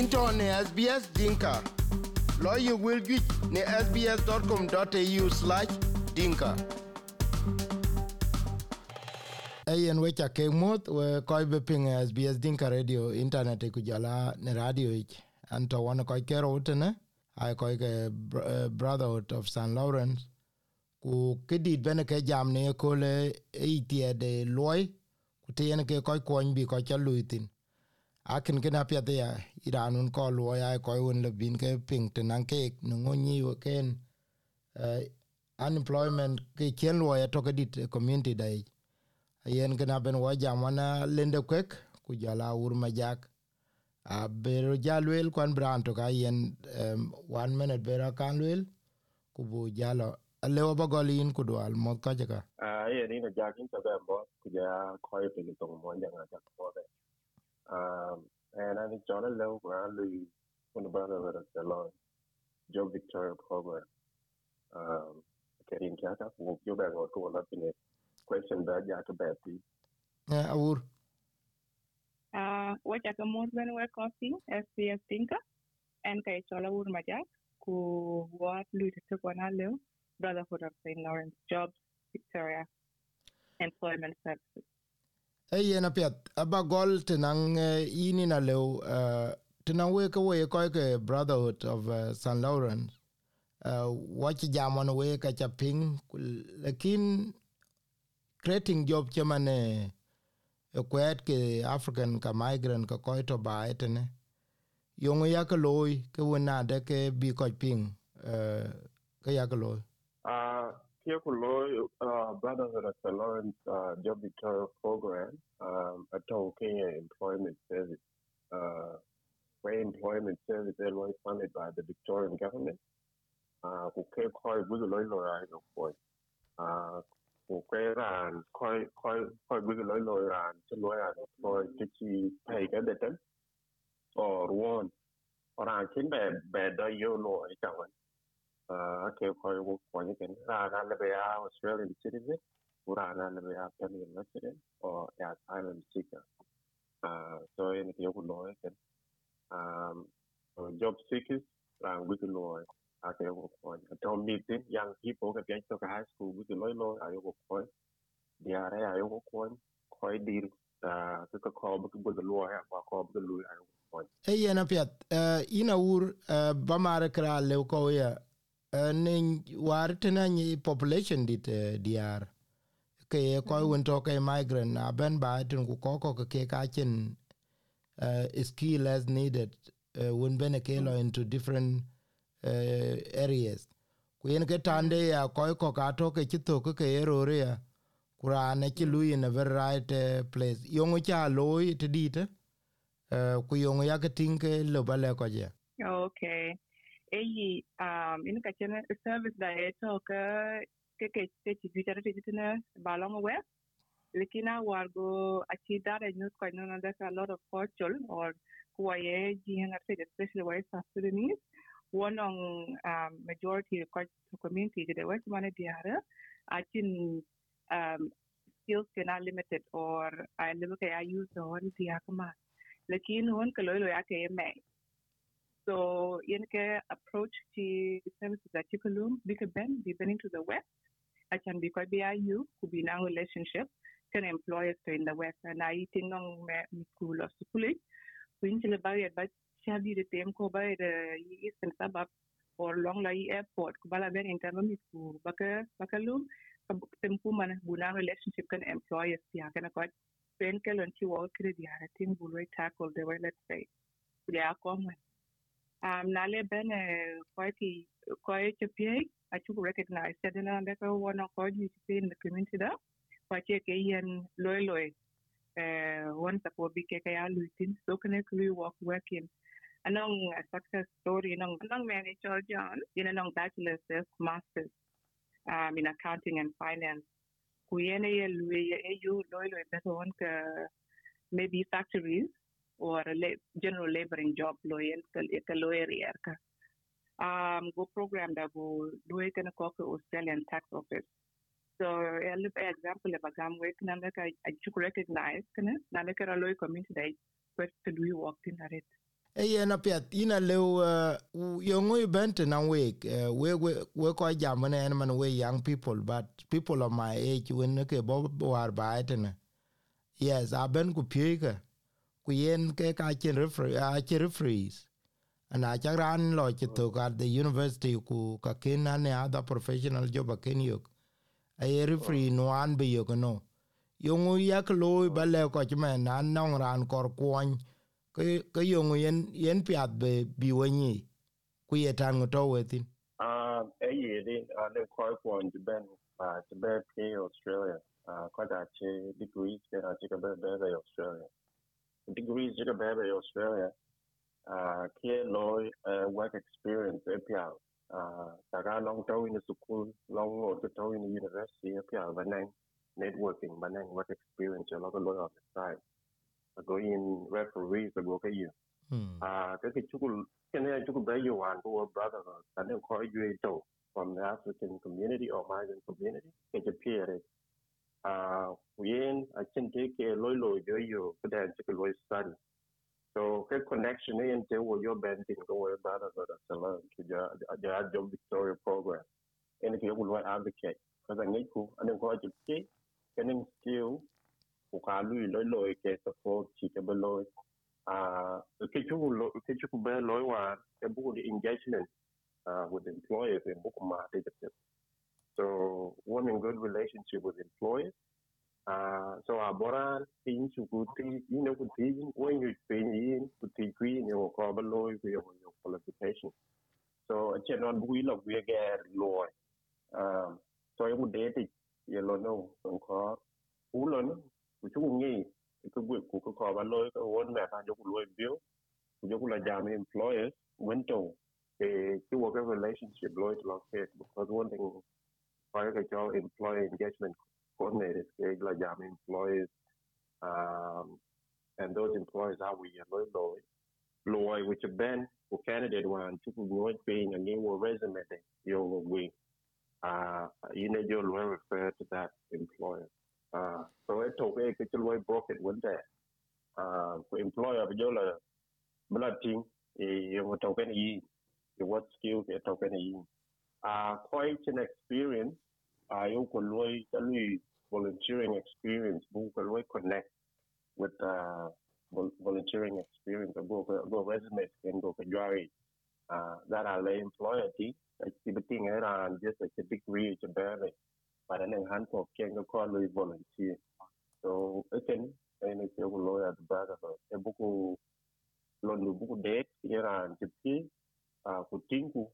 into ne SBS Dinka. Lawyer will get ne sbs.com.au slash dinka. Ayen wecha ke moth we koi be ping SBS Dinka Radio internet kujala ne radio ich. Anto wana koi kero utene. Ai koi ke uh, Brotherhood of St. Lawrence. Ku kidit bene ke jam ne kole eitie de loy. Ku tiyene ke koi kony bi koi chaluitin. Akin kena pia dia iranun ko lo ya ko un le bin ke ping tenan ke no wo ken uh, unemployment ke chen lo ya to dit community dai. Yen kena ben wa jamana lende kwek ku jala ur majak a bero jalwel kwan branto ka yen one minute bera kan lwel ku bu jalo alewo ba golin ku dwal mo ka jaka a yen ni na jakin ta ba mo ku ja ko ye pe to mo janga ta ko be Um, and I think John Lowe, where I live, when the brother of the Lord, Joe Victoria program. Um, Kerin Kata, who you back or to a in it. Question that you have to bet the. Yeah, awur. Uh, wacha ka mos ben we kosi SBS Dinka en kay chola wur majak ku wat lu to kwana lew Brotherhood of St. Lawrence Jobs Victoria Employment Services. Yen apiat aba gol tenang uh, ini na lew uh, tenang we ka we ko ke brotherhood of uh, St Lawrence uh, watch jamon we ka chaping lakin creating job chamane e kwet ke african ka migrant ka ko to ba etene yong ya ka loy ke wona de ke bi ko ping uh, ka ya loy Uh, Kiyoko uh, Brotherhood of St. Lawrence uh, Job Victoria program, um, a total Kenya employment service. Uh, where employment service is funded by the Victorian government. Uh, who care quite good loy loy I know for. Uh, who care ran quite quite quite good loy loy ran to loy I know for to chi pay đợt đó. Or one. Or I can be be do you know I can't uh, ake koi wo kwani ken rana lebe a Australian citizen rana lebe a permanent resident or asylum seeker uh, so in the yoku loy ken um, so job seekers ran with the loy ake wo kwani atom meeting young people ka pian to high school. With the loy loy ayo wo kwani diare ayo wo kwani koi dir uh, ka ko bu bu the loy ba ko bu the loy ayo wo kwani e yen apiat uh, ina ur uh, ba mare kra lew ko ya uh, ne war tena ni population dit uh, diar ke ko won to ke migrant na ben ba tin ku ko ko ke ka chen uh, skill as needed won ben ke lo into different uh, areas. Ku yen ke tande ya ko ko ka to ke to ke ke ero ya kurane ki lu in a very right place. Yongo cha lo it dit ku yongo ya ke tin ke lo ba le ko je. Okay. Eyi um in ka chene service da eto ka ke ke te ti vita te ti na balong we likina wargo achi da re news ko no na a lot of culture or kuaye jinga te especially why South Sudanese one on um, majority community the west man diara achin um skills can are limited or I okay I use the one diakama lakin one kalo lo yake me so in ke approach to services that you can be ben be been into the west. I can be quite BIU could be now relationship can employ us in the west. And I think on me school or school. When you buy it but shall be the same ko by the eastern suburb or long lai airport. Ko bala ben in terms of school. Baka bakalu tempu mana buna relationship can employ us ya kana ko pen ke lon chi wo kre dia tin bulwe tackle the way let's say. Ya common. um, nale ben quite quite a pay I took recognize. That in a one of God you see in the community da quite a kayan loy loy. Uh one support big kaya lutin so can I work working anong a success story. Nong anong manager John in anong bachelor's masters um in accounting and finance. Kuyene ye luye you loy loy better one maybe factories or a general laboring job lawyer ka lawyer ka. Um go program da go do it in a Australian tax office. So a little example of a gam work na ka I should recognize kana na ka loy community dai first to do work in it e yen apiath in aleu uh, yongo i bente na wek uh, we we ko jam ne en man we young people but people of my age when ke bo war ba etene yes a ben ku pieke ku yen ke ka chen referee a chen referees and a chagran lo che to at the university ku ka ken ne other professional job a ken yok a referee no an be yok no yongo yak lo ba le ko chme na nong ran kor kwon ke yongo yen yen piat be bi wenyi ku ye tan to wetin uh e ye de uh, le ko kwon ben to be pay australia. Uh ko da che degrees ke na che be be australia degrees che be be australia. Uh ke lo uh, work experience pia uh ta long to in the school long lo to in the university e pia ba networking then work experience a lot of lot of the time go in referees go ke you. Ah chukul ke ne chukul ba you wan go brother and then call you to from the African community or migrant community. Ke je peer ah yen a chen te ke loy yo yo ke dan ke loy study so ke connection ne te wo yo ben tin go brother so that's a learn to ja ja job victoria program. En ke wo advocate. Because I need to and then go to kening skill ku ka loi loi ke support chi ke be loi uh ke lo ke chu be loi wa ke the engagement uh with employers and book ma de so one in good relationship with employers. Uh so abora tin chu ku ti you know ku ti when you train in ku ti green you ko be loi your qualification. So a chen on bu we get loi um so you date ye lo no so ko u lo no ku chu ngi ku bu ku ko ba lo ko won me ta jo ku lo bio ku jo ku la jam employers? When to? E ki work a relationship lo to lo ke because one thing pa ka jo employee engagement coordinator ke la jam employees um and those employees are we lo lo lo which ben ku candidate one chu ku lo pe ngi wo resume de yo we uh, you know, you'll refer to that employer. Uh, so it took a kitchen way broke one day. Uh, employer, but you'll blood team, you will talk any what skills you talk any uh, quite an experience. I Uh, you could volunteering experience, you connect with uh, volunteering experience, go go resume and go for uh, that are lay employer activity around just a degree to barely. But an hand of can go call volunteer. So again and it's a lawyer the back of a buku londo buku date around to see uh kutinku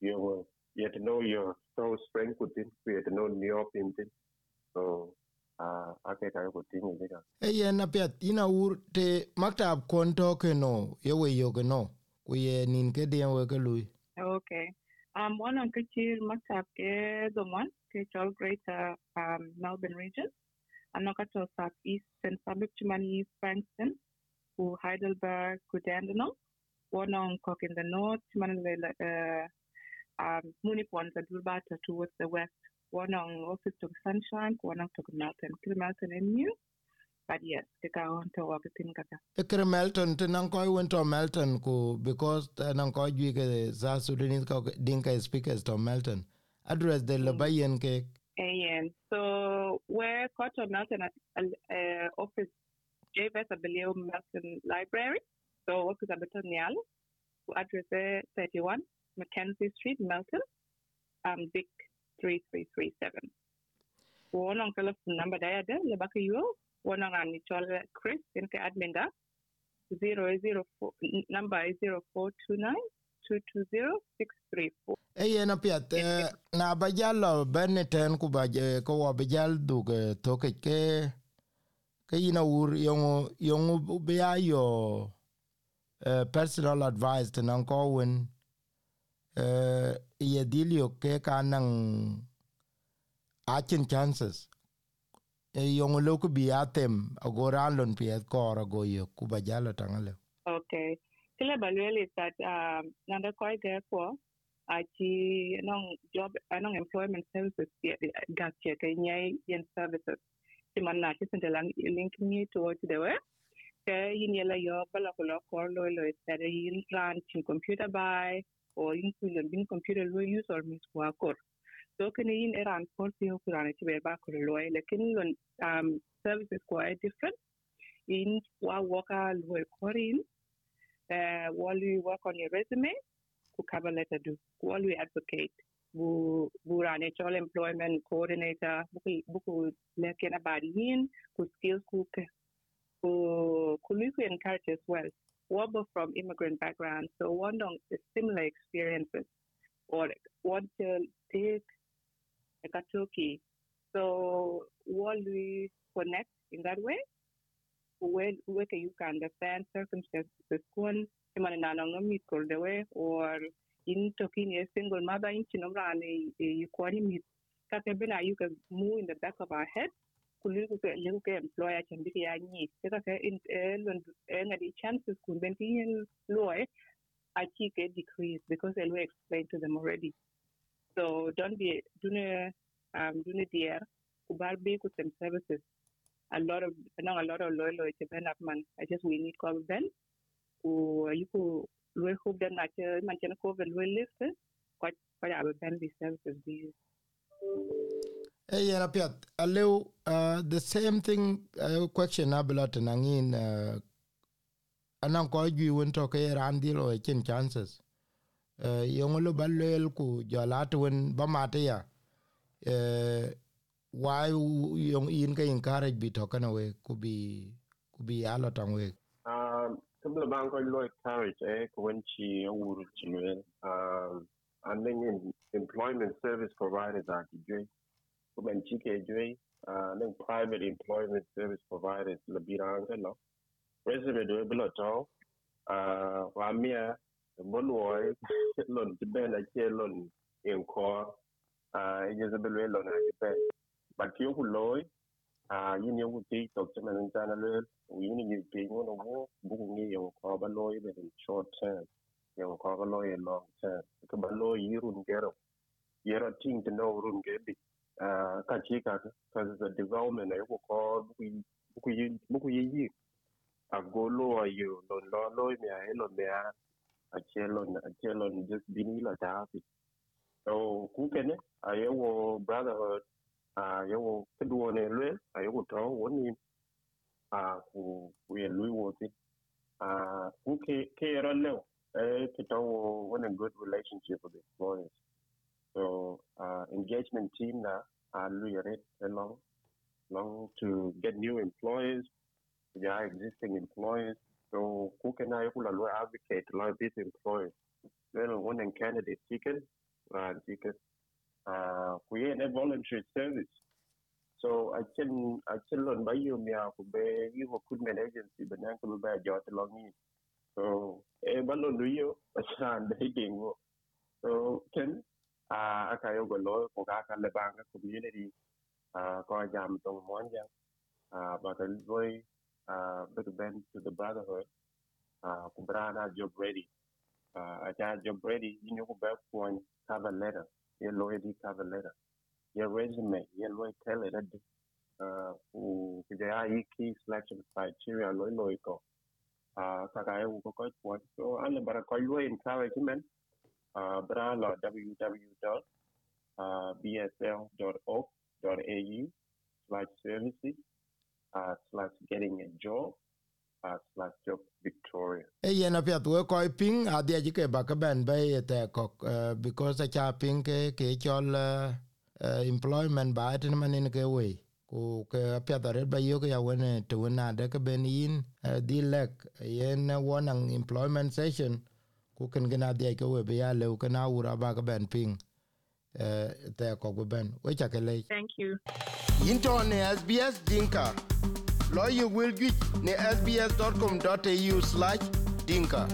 you you to know your so strength within you to know new opinion so uh ake ka ko tingi diga e yen apet ina ur te maktab kon to ke no ye we yo ke no. Ku ye nin ke dia we ke lui. Okay. Um, one on Kachir Maktab ke the one, Kachol Greater um, Melbourne region. Anokato Southeast and Suburb Chimani Frankston, who Heidelberg, Kudandanong. One on Cook in the north, Chimani uh, um, Munipon, the Dulbata towards the west. One on Office to Sunshine, one on to Melton, Melton and New. But yes, the guy on to work in Kata. Ekere Melton, te nang koi went to Melton because te nang koi jui ke za Sudanese dinka speakers to Melton. Address the Labayan ke. And so where Cotton Melton uh, office JVS Abilio Melton Library. So office Abeton Nial, address 31 Mackenzie Street, Melton, um, Vic 3337. One on telephone number there, the back you. Wona ngani chol Chris in ke admin da 004 number is 0429 220634 e yen apiath na ba jalo bene ten ku ba ko wa ba jal dug toke ke ke ina ur yongo yongo be ayo uh, personal advice to nan ko wen uh, ye dilio ke kanang akin chances. E yong lo bi atem agoran lon piet kor ago yo ku jalo tangale. Okay kile balwele that um nanda koi ge ko achi nong job anong employment services gas che ke nyai yen services. Ti man na ti sente lang link me to to the way ke yin yela yo bala ko lo ko lo lo tere yin ran chin computer by or yin ku lo bin computer lo use or mis kwa kor so can yin eran por si ko ran ti be ba ko lo lekin lon um services quite different? In wa waka lo ko rin uh while you work on your resume ku cover letter do while you advocate. Bu bu rane chol employment coordinator buku buku leken about yin ku skills ku ku ku encourage as well Wobble from immigrant background so one on similar experiences or take a katoki so while we connect in that way? Where where you can understand circumstances? Way or in talking a single mother in chinomra and eh, you kwani meet kaka bena you can move in the back of our head kulu ku ke lu ke employer can be ya ni kaka ke ngadi chances kun ben tin loy I keep a decrease because will explain to them already. So don't be doing um doing dear kubar be ku some services. A lot of not a lot of loyal to ben up man. I just we need cover ben ku you ku loy hope that not man can cover loy list quite quite our ben the services be Hey, yeah, Piat, allow uh, the same thing uh, question abulot nangin uh, anang ko jui won to ke ran di lo chen chances. Uh, yong lo balel ku jolat won ba mate ya uh, why yong in ka encourage bi to kana we ku bi ku bi alo Um, couple bang ko lo encourage eh when chi uru chi um and then employment service providers are the when chike jwe uh then private employment service providers la biranga no resume do bilo to uh wa mia bon woy lon ti ben a che lon en ko uh Jezebel we lon a pe but yo ku loy uh yin yo ku ti to che men tan le wi ni ni pe ngo no mo bu ni yo ko ba loy be in short term yo ko ba loy in long term. Ko ba loy yirun gero yero ting to know run ge bi uh ka chi ka because the development e ko ko bu bu yi bu yi yi. A go lo yo lon lo loy mi a lo me a a che lon a che lon just bini la ta fi so ku kene a ye wo brotherhood a ye wo kedu ne lwe a ye wo to wo ni a ku ku ye lui wo ti a ku ke ke ro le e ke to wo one a good relationship with employers so uh engagement team na a lui re long long to get new employers yeah existing employers so who can I who advocate like these employers then one in candidate ticket uh ticket uh we a voluntary service. So I can I can learn by you me aku be you recruitment agency but nan ko be jot long ni so e ballo do you asan de dingo so can uh aka yo go lo ko ka ka le bang community uh ko jam tong mon jang uh but the boy uh bit bend to the brotherhood uh kubrana job ready uh acha job ready you know back point cover letter your lawyer cover letter your resume your lawyer tell it uh ku kujaya yi key selection criteria loy loy ko uh kaka eu ko ko point so alle bara ko loy encouragement uh bra lo www.bsl.org.au slash services uh slash getting a job uh slash job victoria. E yen apiath we kɔc piŋ adhiac ke ba ke bɛn bɛ ye thɛɛk kɔk uh, because aca piŋ ke ke uh, uh, employment ba etene manin ke wei ku ke apiath aret ba yok ya wen te wen ade ke ben yin uh, dhi lɛk yen wɔnaŋ employment session ku ken gen adhiac ke we bi ya leu ken awur aba ke bɛn piŋ uh, thɛɛk kɔk bi bɛn wecake lec thank you. Yin tɔ ne sbs dinka. Lo ye wel juic ne sbs.com.au slash dinka